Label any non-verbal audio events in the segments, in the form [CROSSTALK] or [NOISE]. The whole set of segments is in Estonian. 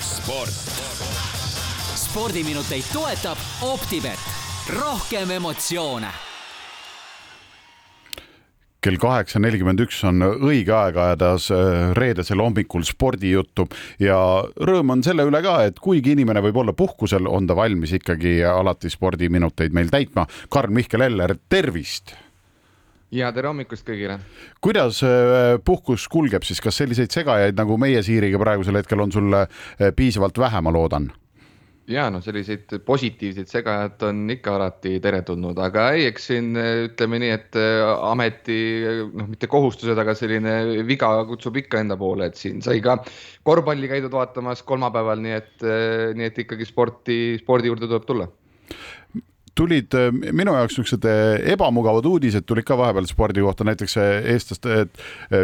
sport. spordiminuteid toetab Optibet, rohkem emotsioone kell kaheksa nelikümmend üks on õige aeg ajada reedesel hommikul spordijuttu ja rõõm on selle üle ka, et kuigi inimene võib olla puhkusel, on ta valmis ikkagi alati spordiminuteid meil täitma. Karl-Mihkel Eller, tervist ja tere hommikust kõigile. kuidas äh, puhkus kulgeb siis, kas selliseid segajaid nagu meie Siiriga praegusel hetkel on sul äh, piisavalt vähe, ma loodan? ja noh, selliseid positiivseid segajad on ikka alati teretulnud, aga ei, eks siin ütleme nii, et ameti noh, mitte kohustused, aga selline viga kutsub ikka enda poole, et siin sai ka korvpalli käidud vaatamas kolmapäeval, nii et, nii et ikkagi sporti, spordi juurde tuleb tulla tulid äh, minu jaoks niisugused äh, ebamugavad uudised tulid ka vahepeal spordi kohta, näiteks äh, eestlaste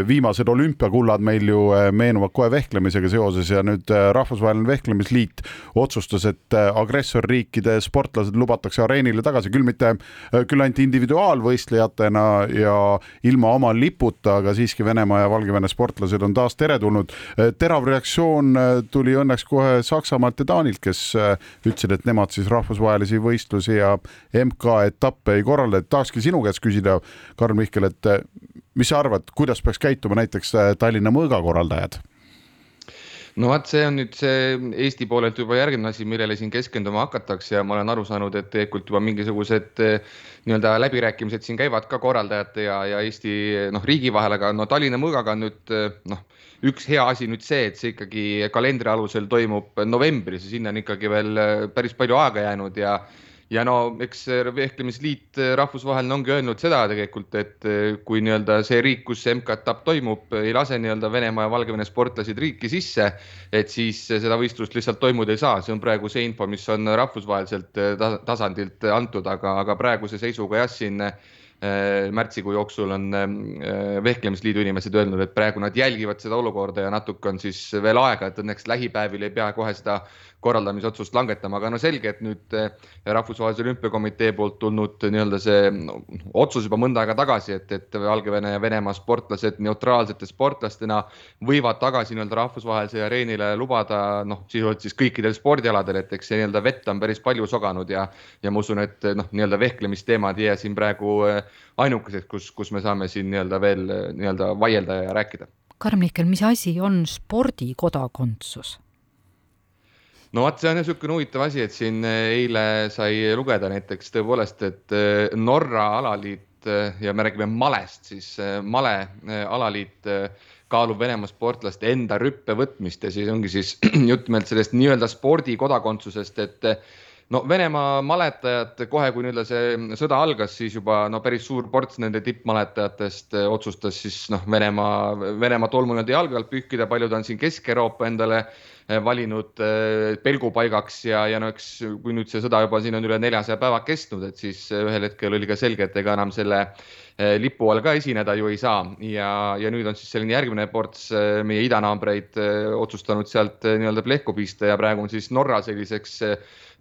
viimased olümpiakullad meil ju meenuvad kohe vehklemisega seoses ja nüüd Rahvusvaheline Vehklemisliit otsustas, et agressorriikide sportlased lubatakse areenile tagasi, küll mitte, küll ainult individuaalvõistlejatena ja ilma oma liputa, aga siiski Venemaa ja Valgevene sportlased on taas teretulnud. terav reaktsioon tuli õnneks kohe Saksamaalt ja Taanilt, kes ütlesid, et nemad siis rahvusvahelisi võistlusi ja MK-etappe ei korralda, et tahakski sinu käest küsida, Karl Mihkel, et eh, mis sa arvad, kuidas peaks käituma näiteks eh, Tallinna mõõgakorraldajad? no vot, see on nüüd see Eesti poolelt juba järgmine asi, millele siin keskenduma hakatakse ja ma olen aru saanud, et tegelikult juba mingisugused eh, nii-öelda läbirääkimised siin käivad ka korraldajate ja, ja Eesti noh, riigi vahel, aga no Tallinna mõõgaga on nüüd noh, üks hea asi nüüd see, et see ikkagi kalendri alusel toimub novembris ja sinna on ikkagi veel päris palju aega jäänud ja ja no eks vehklemisliit eh, rahvusvaheline ongi öelnud seda tegelikult, et eh, kui nii-öelda see riik, kus see MK-etapp toimub, ei lase nii-öelda Venemaa ja Valgevene sportlasid riiki sisse, et siis seda võistlust lihtsalt toimuda ei saa, see on praegu see info, mis on rahvusvaheliselt eh, tasandilt antud, aga, aga praeguse seisuga jah, siin märtsikuu jooksul on Vehklemisliidu inimesed öelnud, et praegu nad jälgivad seda olukorda ja natuke on siis veel aega, et õnneks lähipäevil ei pea kohe seda korraldamisotsust langetama, aga no selge, et nüüd eh, Rahvusvahelise Olümpiakomitee poolt tulnud nii-öelda see no, otsus juba mõnda aega tagasi, et, et Valgevene ja Venemaa sportlased neutraalsete sportlastena võivad tagasi nii-öelda rahvusvahelisele areenile lubada, noh, sisuliselt siis kõikidel spordialadel, et eks see nii-öelda vett on päris palju soganud ja, ja ma usun, et noh, nii-öelda vehklemisteemad ei jää siin praegu eh, ainukeseks, kus, kus me saame siin nii-öelda veel nii-öelda vaielda ja rääkida. Karm-Mihkel, mis asi on spordikodakondsus? no vot, see on niisugune huvitav asi, et siin eh, eile sai lugeda näiteks tõepoolest, et eh, Norra alaliit eh, ja me räägime malest, siis male alaliit kaalub Venemaa sportlaste enda rüppe võtmist ja siis ongi siis [CLEARS THROAT] jutt meil sellest nii-öelda spordikodakondsusest, et no Venemaa maletajad kohe, kui nii-öelda see sõda algas, siis juba no päris suur ports nende tippmaletajatest otsustas siis noh, Venemaa, Venemaa tolmu nii-öelda jalge alt pühkida, paljud on siin Kesk-Euroopa endale valinud eh, pelgupaigaks ja, ja no eks kui nüüd see sõda juba siin on üle neljasaja päeva kestnud, et siis eh, ühel hetkel oli ka selge, et ega enam selle lipu all ka esineda ju ei saa. Ja, ja nüüd on siis selline järgmine ports meie idanaabreid otsustanud sealt nii-öelda plehku pista ja praegu on siis Norra selliseks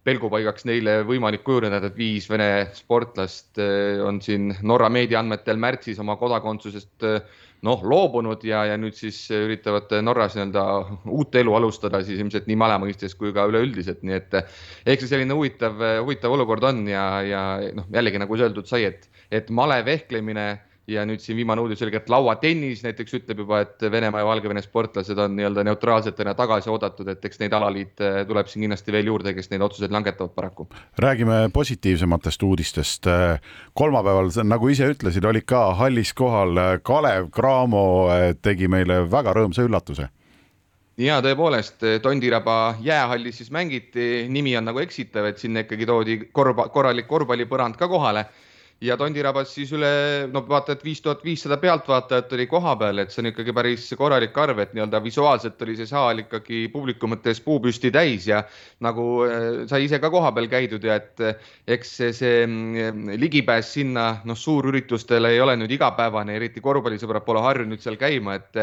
pelgupaigaks neile võimalik kujuneda, et viis Vene sportlast on siin Norra meedia andmetel märtsis oma kodakondsusest noh, loobunud ja, ja nüüd siis üritavad Norras nii-öelda uut elu alustada siis ilmselt nii male mõistes kui ka üleüldiselt, nii et eks see selline huvitav, huvitav olukord on ja, ja noh, jällegi nagu öeldud sai, et, et male vehklemine ja nüüd siin viimane uudis oli ka, et lauatennis näiteks ütleb juba, et Venemaa ja Valgevene sportlased on nii-öelda neutraalsetena tagasi oodatud, et eks neid alaliite tuleb siin kindlasti veel juurde, kes neid otsuseid langetavad paraku. räägime positiivsematest uudistest. kolmapäeval, nagu ise ütlesid, olid ka hallis kohal Kalev Cramo tegi meile väga rõõmsa üllatuse ja tõepoolest Tondiraba jäähallis siis mängiti, nimi on nagu eksitav, et sinna ikkagi toodi korva, korralik korvpallipõrand ka kohale ja Tondirabas siis üle, no vaata, et viis tuhat viissada pealtvaatajat oli kohapeal, et see on ikkagi päris korralik arv, et nii-öelda visuaalselt oli see saal ikkagi publiku mõttes puupüsti täis ja nagu äh, sai ise ka kohapeal käidud ja et eks see, see mm, ligipääs sinna noh, suurüritustele ei ole nüüd igapäevane, eriti korvpallisõbrad pole harjunud seal käima, et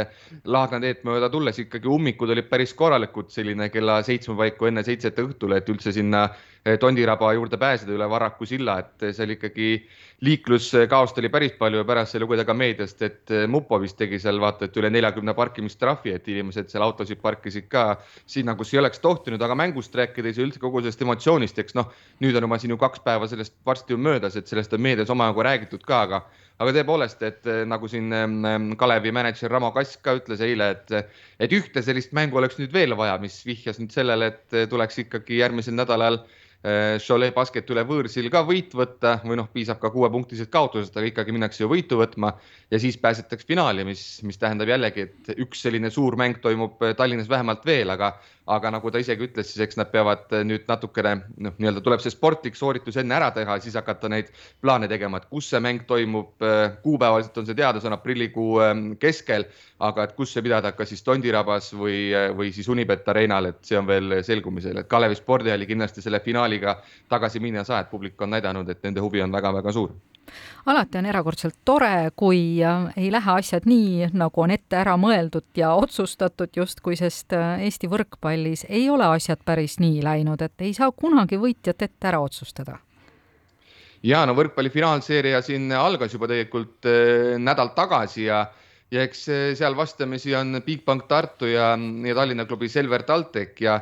Laagna teed mööda tulles ikkagi ummikud olid päris korralikud, selline kella seitsme paiku enne seitset õhtul, et üldse sinna Tondiraba juurde pääseda üle Varraku silla, et seal ikkagi liikluskaost oli päris palju ja pärast sai lugeda ka meediast, et Mupo vist tegi seal vaata, et üle neljakümne parkimistrahvi, et inimesed seal autosid parkisid ka sinna, kus ei oleks tohtinud, aga mängust rääkides ja üldse kogu sellest emotsioonist, eks noh, nüüd on juba siin ju kaks päeva sellest varsti ju möödas, et sellest on meedias omajagu räägitud ka, aga aga tõepoolest, et nagu siin Kalevi mänedžer Ramo Kask ka ütles eile, et, et ühte sellist mängu oleks nüüd veel vaja, mis vihjas nüüd sellele, et tuleks ikkagi järgmisel nädalal Äh, Cholet basket üle võõrsil ka võit võtta või noh, piisab ka kuuepunktisest kaotusest, aga ikkagi minnakse ju võitu võtma ja siis pääsetakse finaali, mis, mis tähendab jällegi, et üks selline suur mäng toimub Tallinnas vähemalt veel, aga, aga nagu ta isegi ütles, siis eks nad peavad nüüd natukene noh, nii-öelda tuleb see sportlik sooritus enne ära teha, siis hakata neid plaane tegema, et kus see mäng toimub. kuupäevaliselt on see teada, see on aprillikuu ähm, keskel, aga et kus see pidada, kas siis Tondirabas või, või siis Unibet Arenal, et see on veel selgumisel, et Kalevi spordihalli kindlasti selle finaaliga tagasi minna ei saa, et publik on näidanud, et nende huvi on väga-väga suur. Alati on erakordselt tore, kui äh, ei lähe asjad nii, nagu on ette ära mõeldud ja otsustatud justkui, sest äh, Eesti võrkpallis ei ole asjad päris nii läinud, et ei saa kunagi võitjat ette ära otsustada. Ja no võrkpalli finaalseeria siin algas juba tegelikult äh, nädal tagasi ja ja eks seal vastamisi on Bigbank Tartu ja, ja Tallinna klubi Selver TalTech ja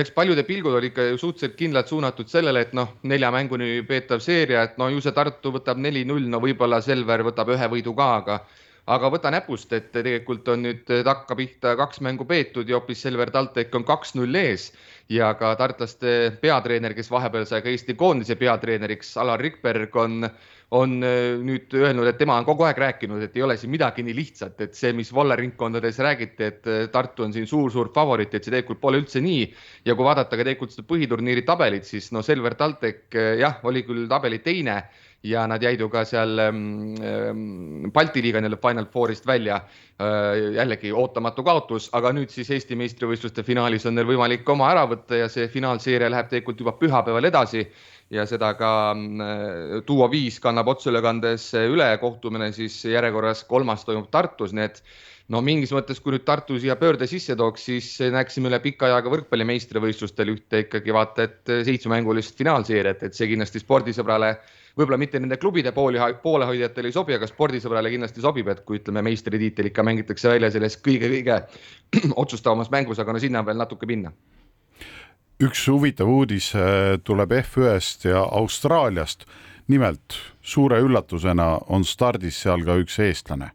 eks paljude pilgud olid ikka ju suhteliselt kindlalt suunatud sellele, et noh, nelja mänguni peetav seeria, et no ju see Tartu võtab neli-null, no võib-olla Selver võtab ühe võidu ka, aga aga võta näpust, et tegelikult on nüüd takkapihta kaks mängu peetud ja hoopis Selver TalTech on kaks-null ees ja ka tartlaste peatreener, kes vahepeal sai ka Eesti koondise peatreeneriks, Alar Rikberg on on äh, nüüd öelnud, et tema on kogu aeg rääkinud, et ei ole siin midagi nii lihtsat, et see, mis valleringkondades räägiti, et äh, Tartu on siin suur-suur favoriit, et see tegelikult pole üldse nii. ja kui vaadata ka tegelikult seda põhiturniiri tabelit, siis no Selver TalTech äh, jah, oli küll tabeli teine ja nad jäid ju ka seal ähm, ähm, Balti liiga nii-öelda Final Fourist välja. jällegi ootamatu kaotus, aga nüüd siis Eesti meistrivõistluste finaalis on neil võimalik oma ära võtta ja see finaalseeria läheb tegelikult juba pühapäeval edasi ja seda ka mm, Duo viis kannab otseülekandes üle, kohtumine siis järjekorras kolmas toimub Tartus, nii et no mingis mõttes, kui nüüd Tartu siia pöörde sisse tooks, siis näeksime üle pika ajaga võrkpalli meistrivõistlustel ühte ikkagi vaata et seitsmemängulist finaalseeriat, et see kindlasti spordisõbrale võib-olla mitte nende klubide pooli, poolehoidjatele ei sobi, aga spordisõbrale kindlasti sobib, et kui ütleme, meistritiitel ikka mängitakse välja selles kõige-kõige [CLEARS THROAT] otsustavamas mängus, aga no sinna on veel natuke minna üks huvitav uudis äh, tuleb F1-st ja Austraaliast. nimelt suure üllatusena on stardis seal ka üks eestlane.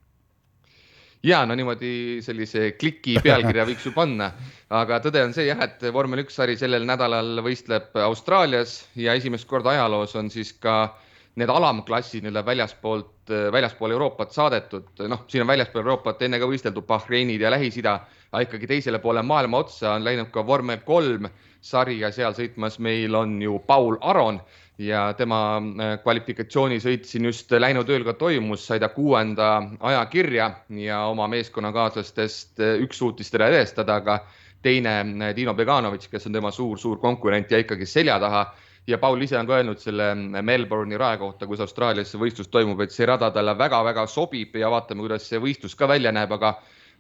Ja no niimoodi sellise kliki pealkirja võiks ju panna, aga tõde on see jah, et vormel üks sari sellel nädalal võistleb Austraalias ja esimest korda ajaloos on siis ka need alamklassid nii-öelda väljaspoolt, väljaspool Euroopat saadetud, noh, siin on väljaspool Euroopat enne ka võisteldud Bahreinid ja Lähis-Ida, aga ikkagi teisele poole maailma otsa on läinud ka vormel kolm sari ja seal sõitmas meil on ju Paul Aron ja tema äh, kvalifikatsioonisõit siin just läinud ööl ka toimus, sai ta kuuenda aja kirja ja oma meeskonnakaaslastest äh, üks suutis teda edestada, aga teine, äh, Dino Beganovitš, kes on tema suur-suur konkurent, jäi ikkagi selja taha. Ja Paul ise on ka öelnud selle Melbourne'i rae kohta, kus Austraalias see võistlus toimub, et see rada talle väga-väga sobib ja vaatame, kuidas see võistlus ka välja näeb, aga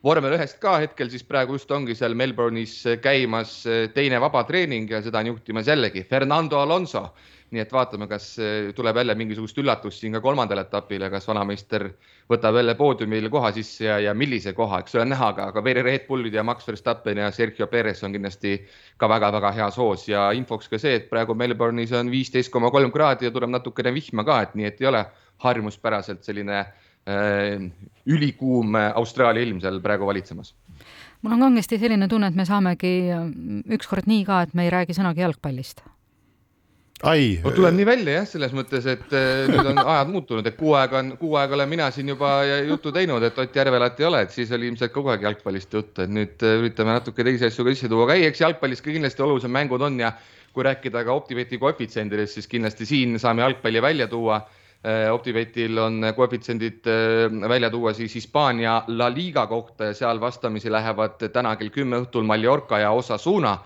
vormel ühest ka hetkel siis praegu just ongi seal Melbourne'is käimas eh, teine vabatreening ja seda on juhtimas jällegi Fernando Alonso. nii et vaatame, kas eh, tuleb jälle mingisugust üllatust siin ka kolmandal etapil ja kas vanameister võtab jälle poodiumil koha sisse ja, ja millise koha, eks ole näha, aga, aga Red Bullid ja Max Verstappen ja Sergio Perez on kindlasti ka väga-väga heas hoos ja infoks ka see, et praegu Melbourne'is on viisteist koma kolm kraadi ja tuleb natukene vihma ka, et nii, et ei ole harjumuspäraselt selline Äh, ülikuum Austraalia ilm seal praegu valitsemas. mul on kangesti selline tunne, et me saamegi äh, ükskord nii ka, et me ei räägi sõnagi jalgpallist ai. no tuleb nii välja jah, selles mõttes, et äh, nüüd on ajad muutunud, et kuu aega on, kuu aega olen mina siin juba juttu teinud, et Ott Järvelat ei ole, et siis oli ilmselt kogu aeg jalgpallist juttu, et nüüd üritame natuke teisi asju ka sisse tuua, aga ei, eks jalgpallis ka kindlasti olulised mängud on ja kui rääkida ka Optibeti koefitsiendidest, siis kindlasti siin saame jalgpalli välja tuua Äh, Optibetil on koefitsiendid äh, välja tuua siis Hispaania La Liga kohta ja seal vastamisi lähevad täna kell kümme õhtul Mallorca ja Osasuna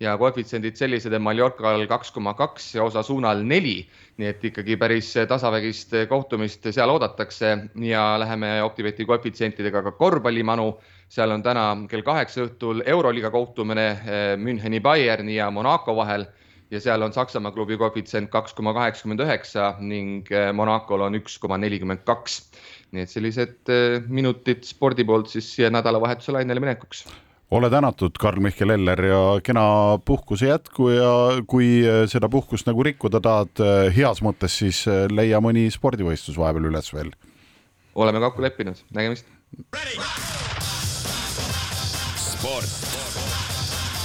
ja koefitsiendid sellised, et Mallorcal kaks koma kaks ja Osasunal neli. nii et ikkagi päris tasavägist kohtumist seal oodatakse ja läheme Optibeti koefitsientidega ka korvpallimanu. seal on täna kell kaheksa õhtul Euroliiga kohtumine äh, Müncheni Bayerni ja Monaco vahel ja seal on Saksamaa klubi koefitsient kaks koma kaheksakümmend üheksa ning Monacol on üks koma nelikümmend kaks. nii et sellised minutid spordi poolt siis siia nädalavahetuse lainele minekuks ole tänatud, Karl-Mihkel Eller ja kena puhkuse jätku ja kui seda puhkust nagu rikkuda tahad heas mõttes, siis leia mõni spordivõistlus vahepeal üles veel. oleme kokku leppinud, nägemist. sport.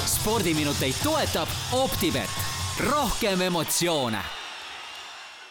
spordiminuteid toetab Optibet, rohkem emotsioone